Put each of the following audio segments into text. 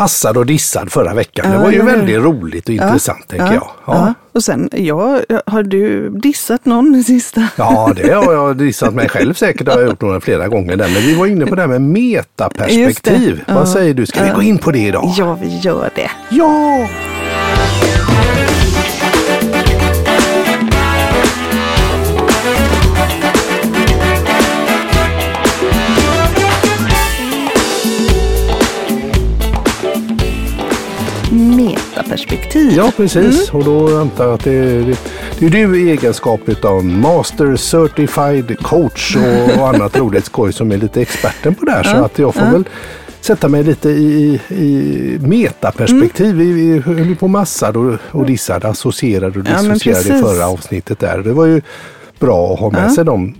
assad och dissad förra veckan. Ja, det var ju hur? väldigt roligt och intressant tänker jag. Ja. Och sen, ja, har du dissat någon i sista? Ja, det har jag dissat mig själv säkert. Har jag gjort några flera gånger. Där. Men vi var inne på det här med metaperspektiv. Vad Ja. säger du? Ska vi gå in på det idag? Ja, vi gör det. Ja! Metaperspektiv. Ja, precis. Och då antar jag att det är, det, är du i egenskap av Master Certified Coach och, och annat roligt skoj som är lite experten på det här. Så att jag får väl sätta mig lite i, i metaperspektiv. Vi, vi höll ju på massad och, och dissade, associerade och Ja, dissocierade i precis. förra avsnittet där. Det var ju bra att ha med sig de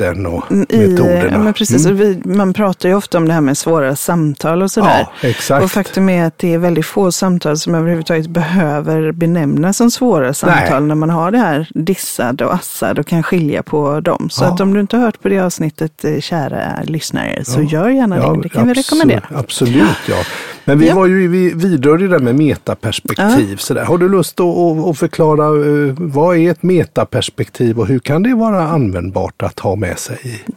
tankesätten och I, metoderna. ja, men precis. Mm. Vi, man pratar ju ofta om det här med svåra samtal och sådär. Ja, exakt. Och faktum är att det är väldigt få samtal som överhuvudtaget behöver benämnas som svåra samtal när man har det här dissad och assad och kan skilja på dem. Så Ja. att om du inte har hört på det avsnittet, eh, kära lyssnare, så gör gärna Ja, det. Det kan vi rekommendera. Absolut, ja. Men vi Ja. var ju, vi vidrörde det där med metaperspektiv. Sådär. Har du lust att, förklara eh, vad är ett metaperspektiv och hur kan det vara användbart att ha med sig i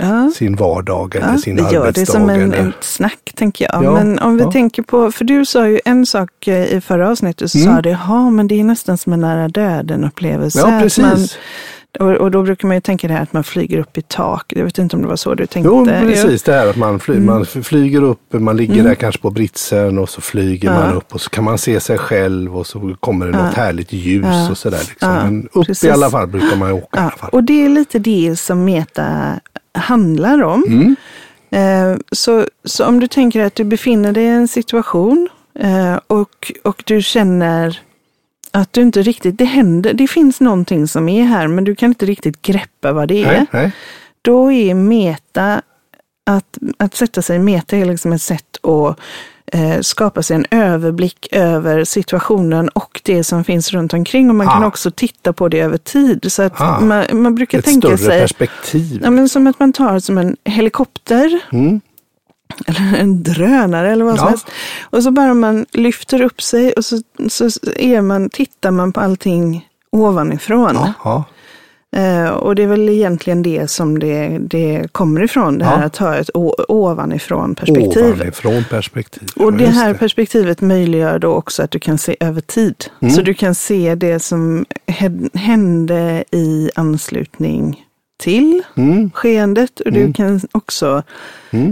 Ja. sin vardag eller Ja, sin gör arbetsdag? det som en, eller? ett snack, tänker jag. Ja, men om vi ja. tänker på, för du sa ju en sak eh, i förra avsnittet, så Mm. sa du, ja men det är nästan som en nära döden upplevelse. Ja, precis. Och, och då brukar man ju tänka det här att man flyger upp i tak. Jag vet inte om det var så du tänkte. Jo, precis det här att man, fly, Mm. man flyger upp, man ligger där kanske på britsen och så flyger Ja. man upp och så kan man se sig själv och så kommer det något härligt ljus Ja. och sådär. Liksom. Ja, Men upp precis. i alla fall brukar man ju åka. i Ja, alla fall. och det är lite det som meta handlar om. Mm. Eh, så, så om du tänker att du befinner dig i en situation eh, och, och du känner att du inte riktigt, det händer, det finns någonting som är här men du kan inte riktigt greppa vad det är. Nej, nej. Då är meta, att, att sätta sig i meta är liksom ett sätt att eh, skapa sig en överblick över situationen och det som finns runt omkring. Och man kan Ah. också titta på det över tid. Så att Ah. man, man brukar Ett tänka större sig perspektiv. Ja, men som att man tar som en helikopter. Mm. Eller en drönare eller vad som Ja. helst. Och så bara man lyfter upp sig och så, så är man, tittar man på allting ovanifrån. Ja, ja. Eh, och det är väl egentligen det som det, det kommer ifrån. Det här Ja. att ha ett ovanifrån perspektiv. Ovanifrån perspektiv. Och det här perspektivet möjliggör då också att du kan se över tid. Mm. Så du kan se det som hände i anslutning till Mm. skeendet. Och du kan också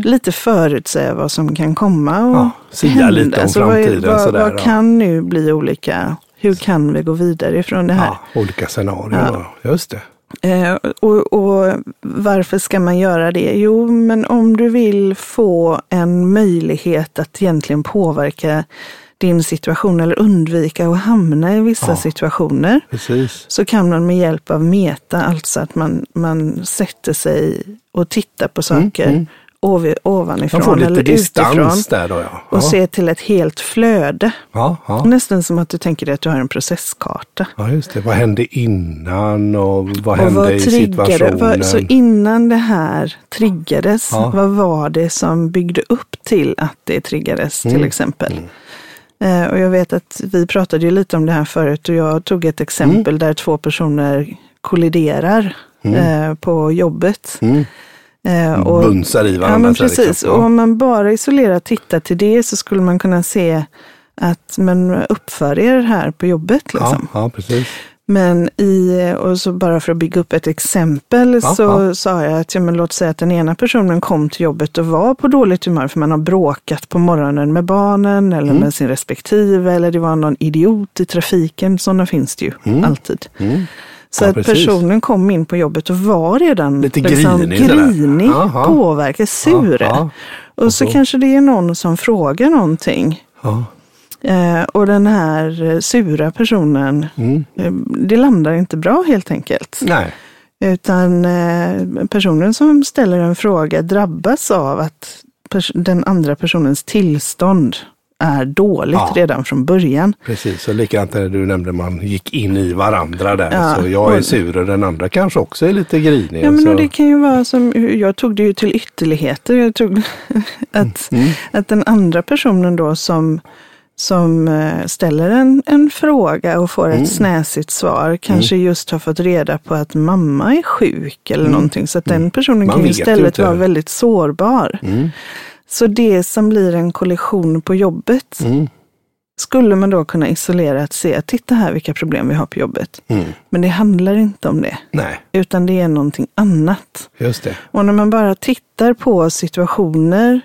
lite förutsäga vad som kan komma och Ja, hända. lite om Alltså, vad, framtiden Vad, sådär, vad kan nu bli olika? Hur kan vi gå vidare ifrån det här? Ja, olika scenarier. Ja. Just det. Eh, och, och varför ska man göra det? Jo, men om du vill få en möjlighet att egentligen påverka din situation eller undvika att hamna i vissa Ja. situationer Precis. så kan man med hjälp av meta, alltså att man, man sätter sig och tittar på saker ov- ovanifrån Man får lite eller utifrån då ja. och Ja. ser till ett helt flöde. Nästan som att du tänker dig att du har en processkarta. ja, just det. Vad hände innan och vad Och hände vad i triggade, situationen? vad, så innan det här triggades, vad var det som byggde upp till att det triggades till Mm. exempel? Eh, och jag vet att vi pratade ju lite om det här förut och jag tog ett exempel Mm. där två personer kolliderar eh, på jobbet. Mm. Eh, och, Bunsar i varandra. ja, men precis. liksom. Och om man bara isolerat tittar till det så skulle man kunna se att men uppför er här på jobbet. Liksom. Ja, ja, precis. Men i, och så bara för att bygga upp ett exempel Ja, så ja. sa jag att ja, men låt säga att den ena personen kom till jobbet och var på dåligt humör för man har bråkat på morgonen med barnen eller Mm. med sin respektive eller det var någon idiot i trafiken. Sådana finns det ju alltid. Mm. Så Ja, att precis. personen kom in på jobbet och var redan Lite liksom, grinig påverkad, sur. Ja. Och så så- kanske det är någon som frågar någonting. Eh, och den här eh, sura personen, Mm. eh, det landar inte bra helt enkelt. Nej. Utan eh, personen som ställer en fråga drabbas av att den andra personens tillstånd är dåligt Ja. redan från början. Precis, och likadant när du nämnde man gick in i varandra där. Ja, Så jag är sur och den andra kanske också är lite grinig. Ja, men så, det kan ju vara som, jag tog det ju till ytterligheter. Jag tog att, Mm. att den andra personen då som, som eh, ställer en, en fråga och får ett Mm. snäsigt svar kanske just har fått reda på att mamma är sjuk eller någonting. Så att den personen Mm. Man kan istället vara väldigt sårbar. Mm. Så det som blir en kollision på jobbet Mm. skulle man då kunna isolera att se att titta här vilka problem vi har på jobbet. Mm. Men det handlar inte om det, Nej, utan det är någonting annat. just det. Och när man bara tittar på situationer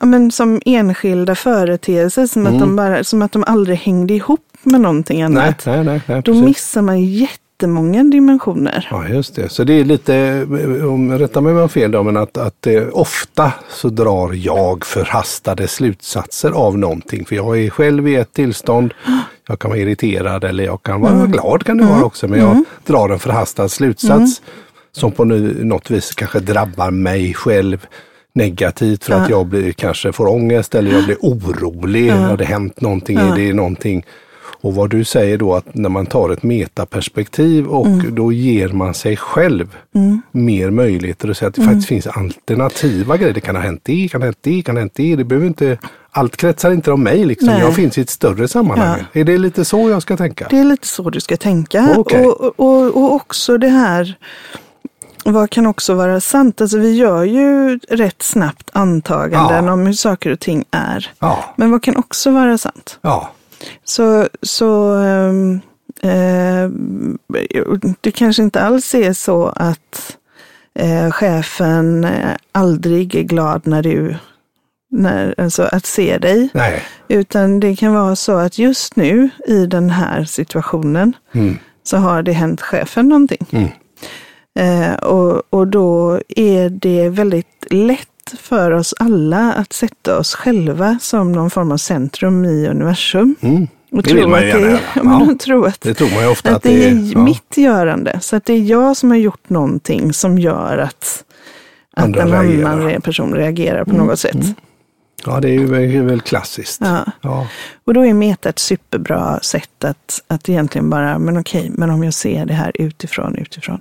ja, men som enskilda företeelser, som, att de bara, som att de aldrig hängde ihop med någonting Mm. Annat, nej, nej. nej då missar man jättemånga dimensioner. Ja, just det. Så det är lite, om, rätta mig om jag har fel då, men att, att eh, ofta så drar jag förhastade slutsatser av någonting. För jag är själv i ett tillstånd, jag kan vara irriterad eller jag kan vara glad kan det vara också, men jag drar en förhastad slutsats som på något vis kanske drabbar mig själv negativt för att jag blir, kanske får ångest eller jag blir orolig. Har det hänt någonting? Är det någonting? Och vad du säger då att när man tar ett metaperspektiv och då ger man sig själv mer möjligheter att säga att det faktiskt finns alternativa grejer. Det kan ha hänt det, kan ha hänt det, kan ha hänt det. Det behöver inte, allt kretsar inte om mig liksom. Nej. Jag finns i ett större sammanhang. Är det lite så jag ska tänka? Det är lite så du ska tänka. Okej. Och, och, och också det här, vad kan också vara sant? Alltså vi gör ju rätt snabbt antaganden Ja. om hur saker och ting är. Ja, Men vad kan också vara sant? ja, Så, så ehm, eh, det kanske inte alls är så att eh, chefen eh, aldrig är glad när du, när, alltså att se dig. nej. Utan det kan vara så att just nu i den här situationen Mm. så har det hänt chefen någonting. Mm. Eh, och, och då är det väldigt lätt för oss alla att sätta oss själva som någon form av centrum i universum. Mm. Och Det vill man ju gärna ja. men Ja. tro att, Det tror man ju ofta att, att det är ja. mitt görande. Så att det är jag som har gjort någonting som gör att, att Andra en reagerar. annan person reagerar på något sätt. Ja, det är ju väl klassiskt. Ja. Ja. Och då är meta ett superbra sätt att, att egentligen bara, men okej, men om jag ser det här utifrån, utifrån.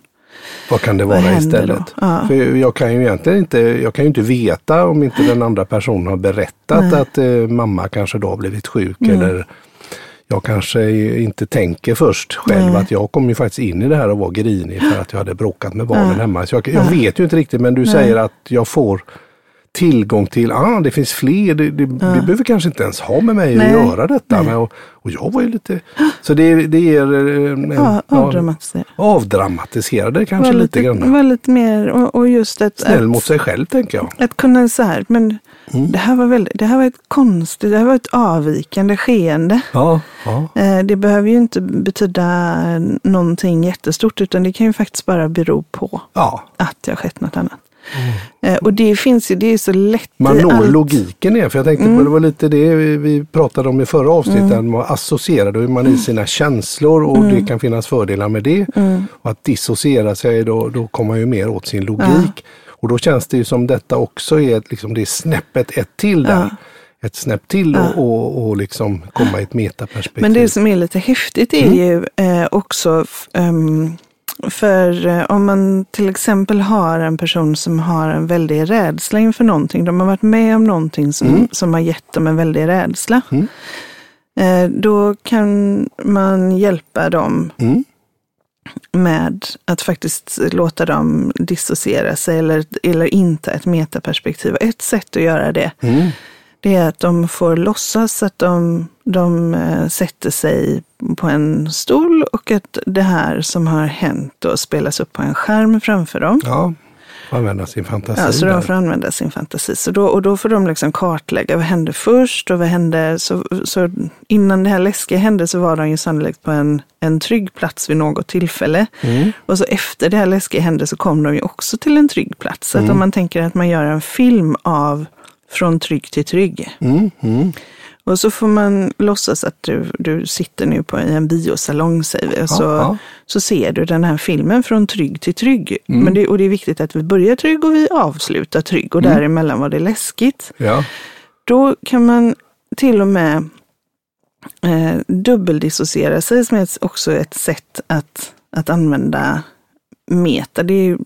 Vad kan det Vad vara istället? Ja. För jag kan ju egentligen inte, jag kan ju inte veta om inte den andra personen har berättat Nej. att eh, mamma kanske då har blivit sjuk Mm. eller jag kanske inte tänker först själv Nej. att jag kom ju faktiskt in i det här och var grinig för att jag hade bråkat med barnen hemma. Så jag, jag vet ju inte riktigt men du Nej. säger att jag får tillgång till, ah det finns fler, det, det, det behöver kanske inte ens ha med mig Nej. att göra detta. Men, och, och jag var ju lite, så det, det ger eh, en- Ja, ja, avdramatisera. avdramatiserade kanske Var lite, lite, grann. var lite mer, och, och just att, Snäll att, mot sig själv tänker jag. att kunna så här, men Mm. det här var väldigt, det här var ett konstigt, det här var ett avvikande skeende. Ja, ja. Eh, Det behöver ju inte betyda någonting jättestort, utan det kan ju faktiskt bara bero på ja. att det har skett något annat. Eh, Och det finns ju, det är så lätt Man når allt. logiken det. För jag tänkte på det var lite det vi pratade om i förra avsnittet. Man associerar, då är man i sina känslor och det kan finnas fördelar med det. Och att dissociera sig, då, då kommer man ju mer åt sin logik. Och då känns det ju som detta också är, liksom, det är snäppet ett till där. Ett snäpp till och, och, och liksom komma i ett metaperspektiv. Men det som är lite häftigt är Mm. ju eh, också ehm, för eh, om man till exempel har en person som har en väldig rädsla inför någonting. De har varit med om någonting som, Mm. som har gett dem en väldig rädsla. Eh, då kan man hjälpa dem Mm. med att faktiskt låta dem dissociera sig eller, eller inte ett metaperspektiv. Ett sätt att göra det Mm. Det är att de får låtsas att de, de eh, sätter sig på en stol och att det här som har hänt då spelas upp på en skärm framför dem. Ja, använda sin fantasi. Ja, så de får använda sin fantasi. Så då, och då får de liksom kartlägga vad hände först och vad hände. Så, så innan det här läskiga hände så var de ju sannolikt på en, en trygg plats vid något tillfälle. Mm. Och så efter det här läskiga hände så kom de ju också till en trygg plats. Så att om man tänker att man gör en film av från trygg till trygg. Mm. Mm. Och så får man låtsas att du, du sitter nu på i en biosalong, säger vi. Och så, ja. så ser du den här filmen från trygg till trygg. Men det, och det är viktigt att vi börjar trygg och vi avslutar trygg. Och däremellan var det läskigt. Ja. Då kan man till och med eh, dubbeldissociera sig som är också ett sätt att, att använda meta. Det är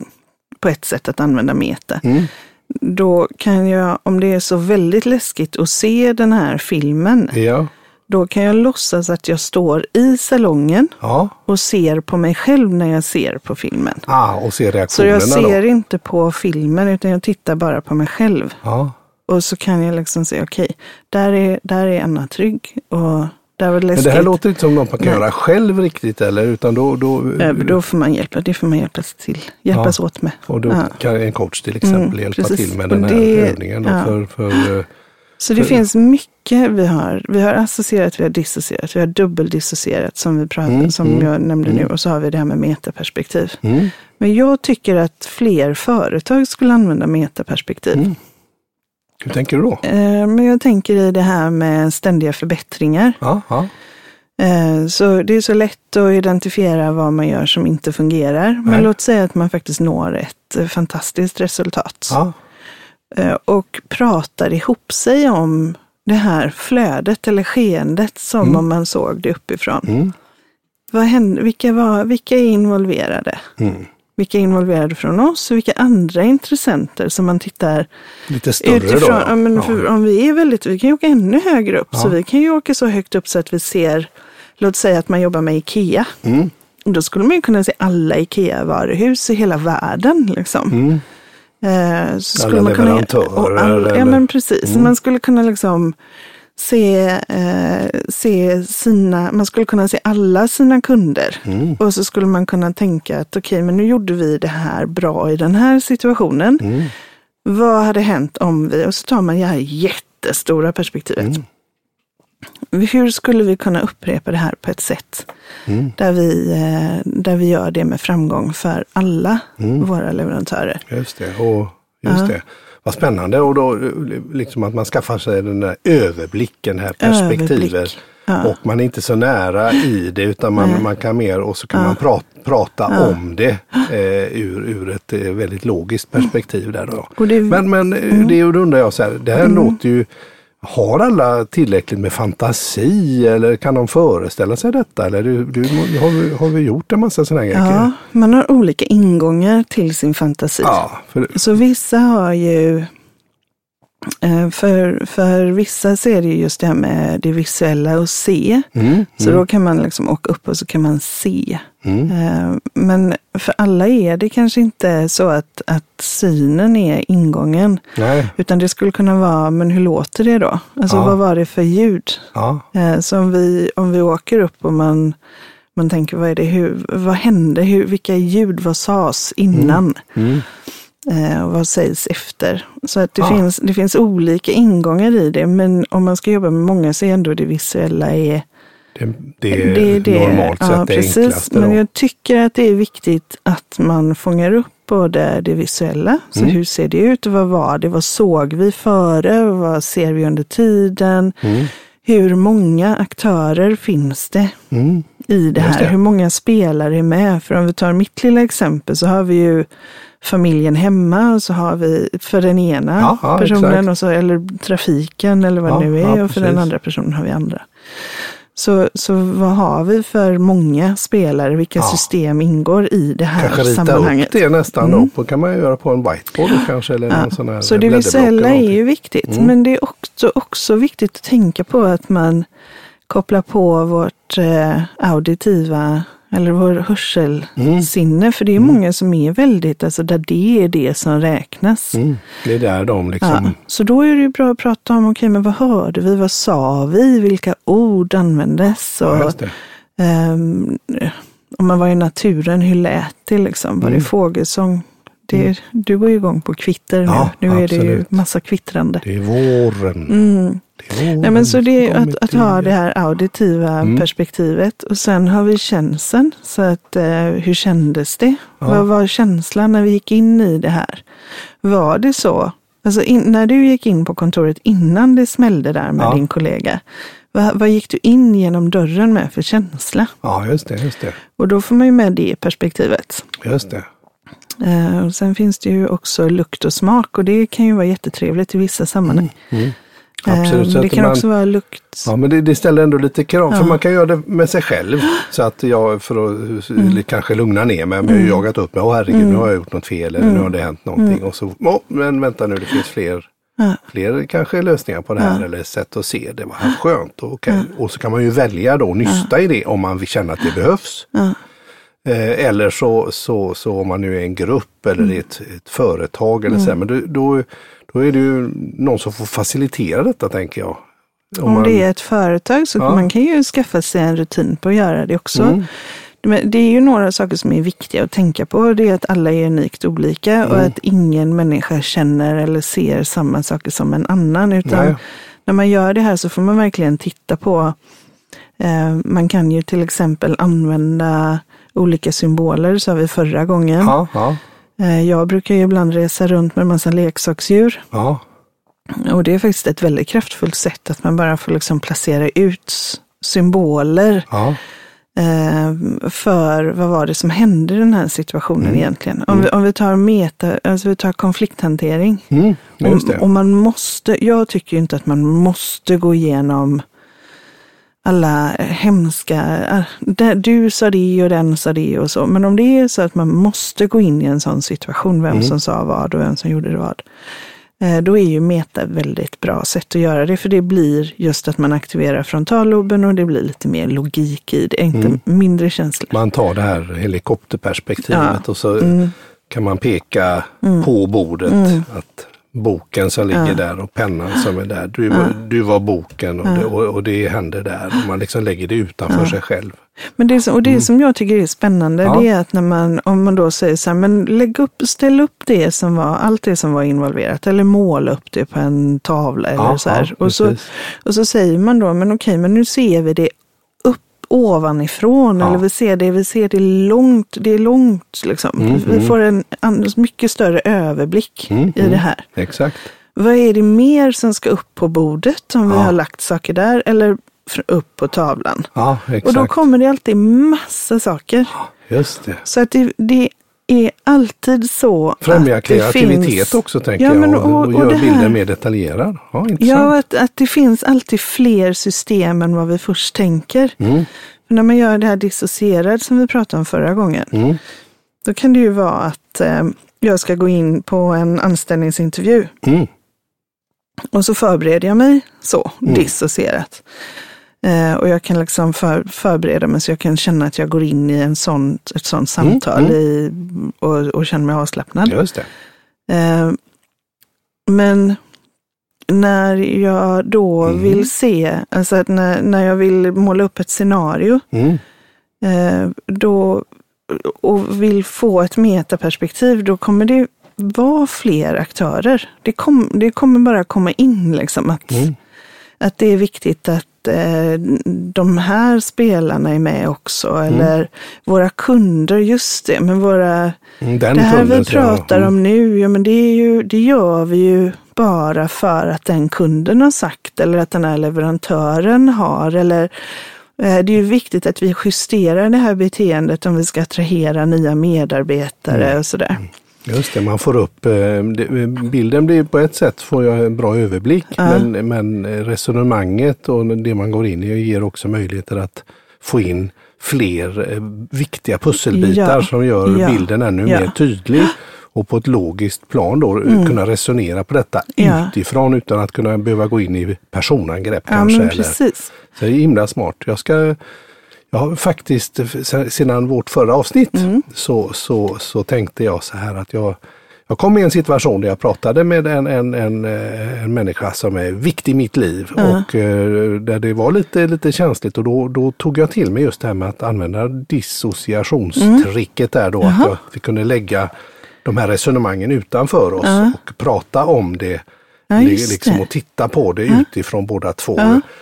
på ett sätt att använda meta. Mm. Då kan jag, om det är så väldigt läskigt att se den här filmen, Ja. då kan jag låtsas att jag står i salongen Ja. och ser på mig själv när jag ser på filmen. Ah, och se Så reaktionerna jag ser då. inte på filmen utan jag tittar bara på mig själv. Ja. Och så kan jag liksom säga, okej, där, är, där är Anna trygg och där var det Men läskigt. det här låter inte som något man kan Nej. göra själv riktigt eller? Utan då, då, Då får man hjälpa, det får man hjälpas till, hjälpas åt med. och då Ja. kan en coach till exempel Mm, hjälpa precis. till med den här det- övningen. Då ja. för, för, eh, Så det För- finns mycket vi har. Vi har associerat, vi har dissocierat, vi har dubbeldissocierat som, vi pratar, Mm, som mm, jag nämnde nu. Och så har vi det här med metaperspektiv. mm, Men jag tycker att fler företag skulle använda metaperspektiv. Hur tänker du då? Eh, Men jag tänker i det här med ständiga förbättringar. Ja, ja. Eh, Så det är så lätt att identifiera vad man gör som inte fungerar. Men Nej. låt säga att man faktiskt når ett eh, fantastiskt resultat. ja. Och pratar ihop sig om det här flödet eller skeendet som Mm. om man såg det uppifrån. Mm. Vad hände, vilka, var, vilka är involverade? Mm. Vilka är involverade från oss och vilka andra intressenter som man tittar Lite större utifrån. då? Ja, men för, om vi är väldigt, vi kan ju åka ännu högre upp. Så Ja. vi kan ju åka så högt upp så att vi ser, låt säga att man jobbar med IKEA. Mm. Då skulle man ju kunna se alla IKEA-varuhus i hela världen. Liksom. Mm. Eh, så Alla man kunna- leverantörer och all, Ja, men precis. Mm. Man skulle kunna liksom se, eh, se sina, man skulle kunna se alla sina kunder. Mm. Och så skulle man kunna tänka att okej, men nu gjorde vi det här bra i den här situationen. Mm. Vad hade hänt om vi, och så tar man det här jättestora perspektivet. Mm. Hur skulle vi kunna upprepa det här på ett sätt Mm. där vi, eh, där vi gör det med framgång för alla Mm. våra leverantörer? Just det. Och just Ja. det. Vad spännande. Och då liksom att man skaffar sig den där överblicken, här perspektivet. Överblick. Ja. Och man är inte så nära i det utan man, Nej. man kan mer och så kan Ja. man prata, prata Ja. om det eh, ur, ur ett eh, väldigt logiskt perspektiv. Där då. Det, Men, men eh, Mm. det undrar jag så här, det här låter ju har alla tillräckligt med fantasi eller kan de föreställa sig detta? Eller du, du, har, vi, har vi gjort en massa sådana här grejer? ja, man har olika ingångar till sin fantasi. ja för, Så vissa har ju, eh, för, för vissa så är det ju just det här med det visuella och se. mm, Så mm, då kan man liksom åka upp och så kan man se. Mm, Eh, Men för alla är det kanske inte så att, att synen är ingången. nej, Utan det skulle kunna vara, men hur låter det då? Alltså Ja. vad var det för ljud? ja, Eh, Så om vi, om vi åker upp och man, man tänker, vad är det, hur, vad hände, hur, vilka ljud, vad sades innan? mm, Eh, och vad sägs efter? Så att det, Ah. finns, det finns olika ingångar i det, men om man ska jobba med många så är ändå det visuella är det, det är normalt sett ja, det precis. enklaste. Men då. jag tycker att det är viktigt att man fångar upp både det visuella, så Mm. hur ser det ut och vad var det, vad såg vi före, vad ser vi under tiden, Mm, hur många aktörer finns det mm, i det här, det. hur många spelare är med? För om vi tar mitt lilla exempel så har vi ju familjen hemma och så har vi för den ena Ja, ja, personen, exakt. och så, eller trafiken eller vad Ja, det nu är, och för den andra personen har vi andra. Så, så vad har vi för många spelare? Vilka Ja. system ingår i det här Kanske rita sammanhanget? upp det nästan Mm. då. Kan man göra på en whiteboard kanske. Eller Ja, någon sån här Så det visuella är ju viktigt, Mm. men det är också, också viktigt att tänka på att man kopplar på vårt eh, auditiva eller vår hörselsinne. För det är många som är väldigt, alltså där det är det som räknas. Mm. Det är där de liksom... Ja, så då är det ju bra att prata om, okej men vad hörde vi, vad sa vi, vilka ord användes? Och, Ja, det. ehm, om man var i naturen, hur lät det liksom? Var det Mm. fågelsång? Det, Du går ju igång på kvitter nu. Ja, nu är det ju absolut. massa kvittrande. Det är våren. Mm. Nej, men så det är att, att ha det här auditiva Mm. perspektivet. Och sen har vi känseln. Så att, eh, hur kändes det? Ja. Vad var känslan när vi gick in i det här? Var det så Alltså in, när du gick in på kontoret innan det smällde där med Ja. din kollega, vad, vad gick du in genom dörren med för känsla? Ja, just det, just det. Och då får man ju med det perspektivet. Just det. Eh, och sen finns det ju också lukt och smak och det kan ju vara jättetrevligt i vissa sammanhang. Mm. Eh, Absolut, men det att kan man- också vara lukt. Ja, men det, det ställer ändå lite krav, för Ja. man kan göra det med sig själv. Så att jag, för att Mm. kanske lugna ner mig, men jag har ju jagat upp mig. Åh herregud, nu har jag gjort något fel eller nu har det hänt någonting. Och så, åh, men vänta nu, det finns fler, Mm. Ja. fler kanske lösningar på det här eller sätt att se det. Vad skönt. Och, okej. och så kan man ju välja då, nysta i det om man känner att det behövs. Eh, eller så, så, så om man nu är en grupp eller Mm. ett, ett företag eller så, här, men då, då, då är det ju någon som får facilitera detta tänker jag. Om man- det är ett företag så Ja. man kan ju skaffa sig en rutin på att göra det också. Mm. Men det är ju några saker som är viktiga att tänka på. Det är att alla är unikt olika och Mm. att ingen människa känner eller ser samma saker som en annan. Utan Nej. när man gör det här så får man verkligen titta på, eh, man kan ju till exempel använda olika symboler, sa vi förra gången. Ja, ja, Eh, jag brukar ju ibland resa runt med en massa leksaksdjur. ja. Och det är faktiskt ett väldigt kraftfullt sätt att man bara får liksom placera ut symboler ja. eh, för vad var det som hände i den här situationen Mm. egentligen. Om, vi, om vi tar meta, alltså vi tar konflikthantering. Mm. Och, och man måste, jag tycker inte att man måste gå igenom alla hemska, där du sa det och den sa det och så. Men om det är så att man måste gå in i en sån situation, vem Mm. som sa vad och vem som gjorde vad. eh, Då är ju meta väldigt bra sätt att göra det, för det blir just att man aktiverar frontalloben och det blir lite mer logik i det, inte Mm. mindre känslor. Man tar det här helikopterperspektivet Ja. och så Mm. kan man peka på bordet att boken som ligger där och pennan som är där. Du, var- du var boken och, det, och, och det händer där. Och man liksom lägger det utanför sig själv. Men det, som- och det som jag tycker är spännande, Mm. Ja. det är att när man, om man då säger så här, men lägg upp, ställ upp det som var, allt det som var involverat, eller måla upp det på en tavla eller Ja, så här. ja, och, så, och så säger man då, men okej, men nu ser vi det ovanifrån, Ja. eller vi ser det, vi ser det långt, det är långt liksom. Mm, vi mm. får en an- mycket större överblick Mm, i mm. det här. Exakt. Vad är det mer som ska upp på bordet om vi Ja. har lagt saker där, eller upp på tavlan? Ja, Och exakt. då kommer det alltid massa saker. Just det. Så att det, det är alltid så Främja kreativitet finns, också tänker Ja, jag men och, och- och, och gör bilden mer detaljerad. Ja. Ja, att, att det finns alltid fler system än vad vi först tänker. Mm, För när man gör det här dissocierad som vi pratade om förra gången, mm, då kan det ju vara att eh, jag ska gå in på en anställningsintervju mm, och så förbereder jag mig så, Mm. dissocierat. Eh, och jag kan liksom för, förbereda mig så jag kan känna att jag går in i en sån, ett sånt samtal mm. I, och, och känner mig avslappnad. just. Eh, men när jag då Mm. vill se, alltså att när, när jag vill måla upp ett scenario Mm, eh, då, och vill få ett metaperspektiv, då kommer det vara fler aktörer. Det, kom, det kommer bara komma in liksom att, mm, att det är viktigt att eh, de här spelarna är med också. Mm. Eller våra kunder, just det, men våra mm. Den det här kunden vi pratar Mm. om nu, ja men det, är ju, det gör vi ju bara för att den kunden har sagt eller att den här leverantören har. Eller, eh, det är ju viktigt att vi justerar det här beteendet om vi ska attrahera nya medarbetare Mm. och sådär. Just det, man får upp eh, bilden blir på ett sätt får jag en bra överblick Ja. men, men resonemanget och det man går in i ger också möjligheter att få in fler eh, viktiga pusselbitar Ja. som gör Ja. bilden ännu. Mm. mer tydlig och på ett logiskt plan då kunna resonera på detta Ja. utifrån utan att kunna behöva gå in i personangrepp Ja, kanske. men eller, precis. så det är himla smart. Jag ska jag har faktiskt se- sedan vårt förra avsnitt Mm. så, så, så tänkte jag så här att jag, jag kom i en situation där jag pratade med en, en, en, eh, en människa som är viktig i mitt liv och eh, där det var lite, lite känsligt och då, då tog jag till mig just det här med att använda dissociationstricket där då. Att jag, vi kunde lägga de här resonemangen utanför oss och prata om det. Ja, liksom det. och titta på det utifrån båda två.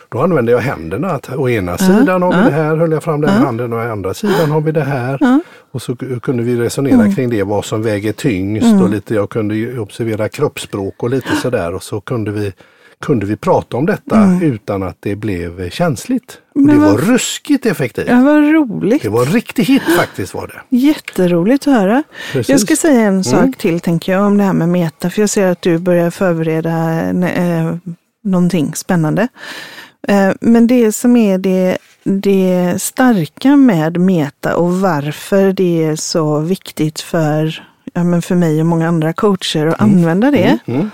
Då använde jag händerna. Att å ena sidan har vi det här, höll jag fram den handen och å andra sidan har vi det här. Och så kunde vi resonera kring det, vad som väger tyngst och lite, jag kunde observera kroppsspråk och lite sådär. Och så kunde vi kunde vi prata om detta utan att det blev känsligt. Och det var vad- ruskigt effektivt. Ja, vad roligt. Det var en riktig hit faktiskt var det. Jätteroligt att höra. Precis. Jag ska säga en sak Mm. till tänker jag om det här med meta. För jag ser att du börjar förbereda eh, någonting spännande. Eh, men det som är det, det starka med meta och varför det är så viktigt för, ja, men för mig och många andra coacher att använda det. Mm.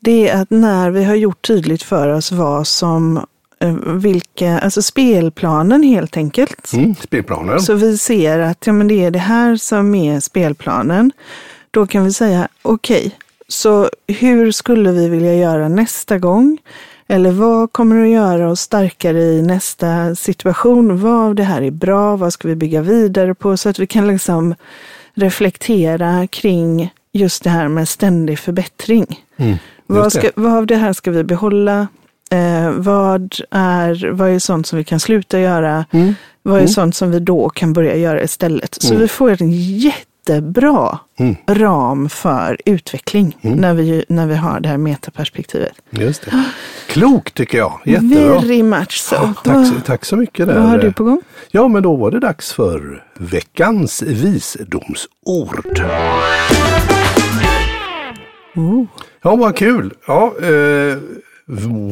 Det är att när vi har gjort tydligt för oss vad som, eh, vilka, alltså spelplanen helt enkelt. Mm. Spelplanen. Så vi ser att ja, men det är det här som är spelplanen. Då kan vi säga okej, så hur skulle vi vilja göra nästa gång? Eller vad kommer att göra oss starkare i nästa situation? Vad av det här är bra? Vad ska vi bygga vidare på? Så att vi kan liksom reflektera kring just det här med ständig förbättring. Mm. Vad, ska, vad av det här ska vi behålla? Eh, vad, är, vad är sånt som vi kan sluta göra? Mm. Vad är sånt som vi då kan börja göra istället? Så vi får en jättebra Mm. ram för utveckling när, vi, när vi har det här metaperspektivet. Just det. Klokt tycker jag. Jättebra. Very much so. Tack, så- tack så mycket. Där. Vad har du på gång? Ja, men då var det dags för veckans visdomsord. Oh. Ja, vad kul. Ja, eh,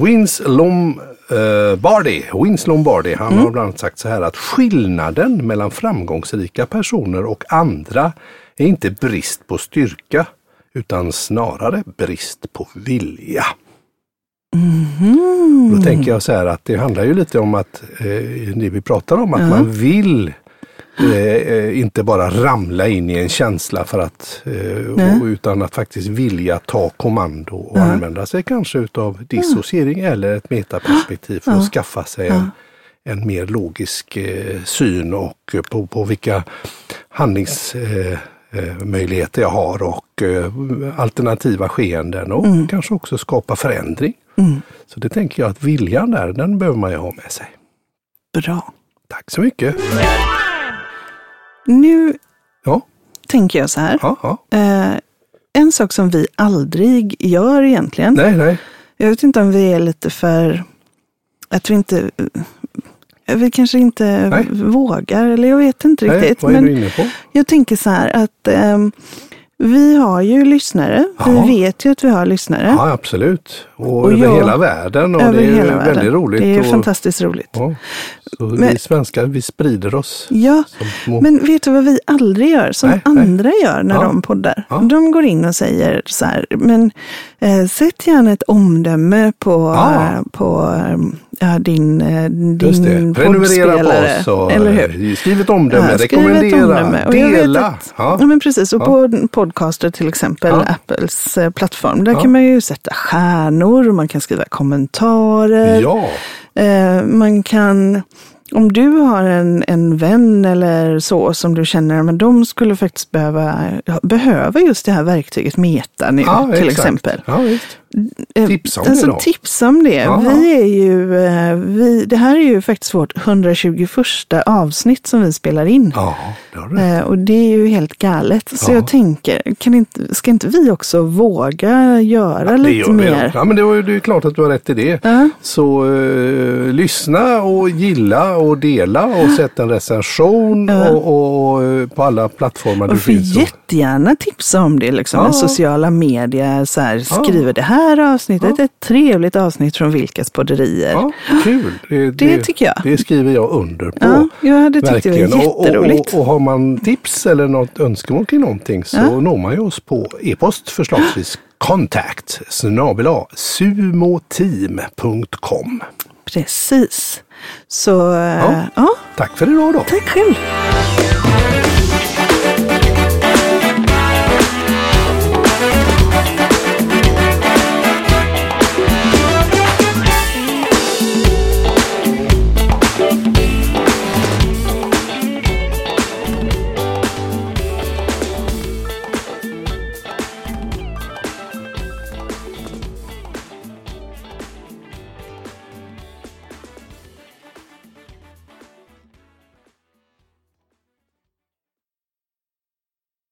Vince Lombardi, Vince Lombardi, han Mm. har bland annat sagt så här att skillnaden mellan framgångsrika personer och andra är inte brist på styrka utan snarare brist på vilja. Mhm. Då tänker jag så här att det handlar ju lite om att eh, det vi pratar om, att man vill eh, eh, inte bara ramla in i en känsla för att, eh, och, utan att faktiskt vilja ta kommando och använda sig kanske utav dissociering eller ett metaperspektiv för att skaffa sig en, en mer logisk eh, syn och eh, på, på vilka handlingsmöjligheter eh, jag har och alternativa skeenden och kanske också skapa förändring. Så det tänker jag att viljan där, den behöver man ju ha med sig. Bra. Tack så mycket. Nu Ja, tänker jag så här. ja. Eh, en sak som vi aldrig gör egentligen. Nej, nej. Jag vet inte om vi är lite för, att vi inte, eh, vi kanske inte Nej. vågar, eller jag vet inte nej. riktigt. Vad är men du inne på? jag tänker så här att ehm, vi har ju lyssnare. Ja. Vi vet ju att vi har lyssnare. Ja, absolut. Och, Och över jag- hela världen. Och det är ju världen. väldigt roligt. Det är och, fantastiskt roligt. Ja, så vi Men- svenskar, vi sprider oss. Ja, men vet du vad vi aldrig gör, som Nej, nej. andra gör när Ja. de poddar? Ja. De går in och säger så här, men eh, sätt gärna ett omdöme på, eh, på eh, ja, din, eh, din. Prenumerera på oss och Eller hur? eh, skriv ett omdöme, Ja, rekommendera, omdöme. Dela. att- Ja. Ja, men precis. Och på Podcaster till exempel. Apples eh, plattform, där kan man ju sätta stjärnor, man kan skriva kommentarer. Eh, man kan, om du har en, en vän eller så som du känner, men de skulle faktiskt behöva, behöva just det här verktyget Meta nu ja till exakt. exempel. Ja, Tipsa om alltså, det då. Tipsa om det. Ja. Vi är ju, eh, vi, det här är ju faktiskt vårt 121 avsnitt som vi spelar in. Ja, det har du. Eh, Och det är ju helt galet. Så Ja. jag tänker, kan inte, ska inte vi också våga göra Det lite mer? Ja, men det, var, ju- det är klart att du har rätt i det. Ja. Så eh, lyssna och gilla och dela och sätt en recension Ja. och, och, och, eh, på alla plattformar du Och får finns. och- jättegärna tipsa om det liksom, Ja. i sociala medier. Så här, skriver det här avsnittet, Ja. ett trevligt avsnitt från Vilkas podderier. Ja, kul. Det, Det tycker jag. Det skriver jag under på. Ja, jag hade tyckt det Verkligen. var Och, och, jätteroligt. och, och har man tips eller något önskemål kring någonting så Ja. når man ju oss på e-post förslagsvis kontakt snabel sumoteam.com. Precis. Så, Ja. ja, Tack för idag då. tack själv.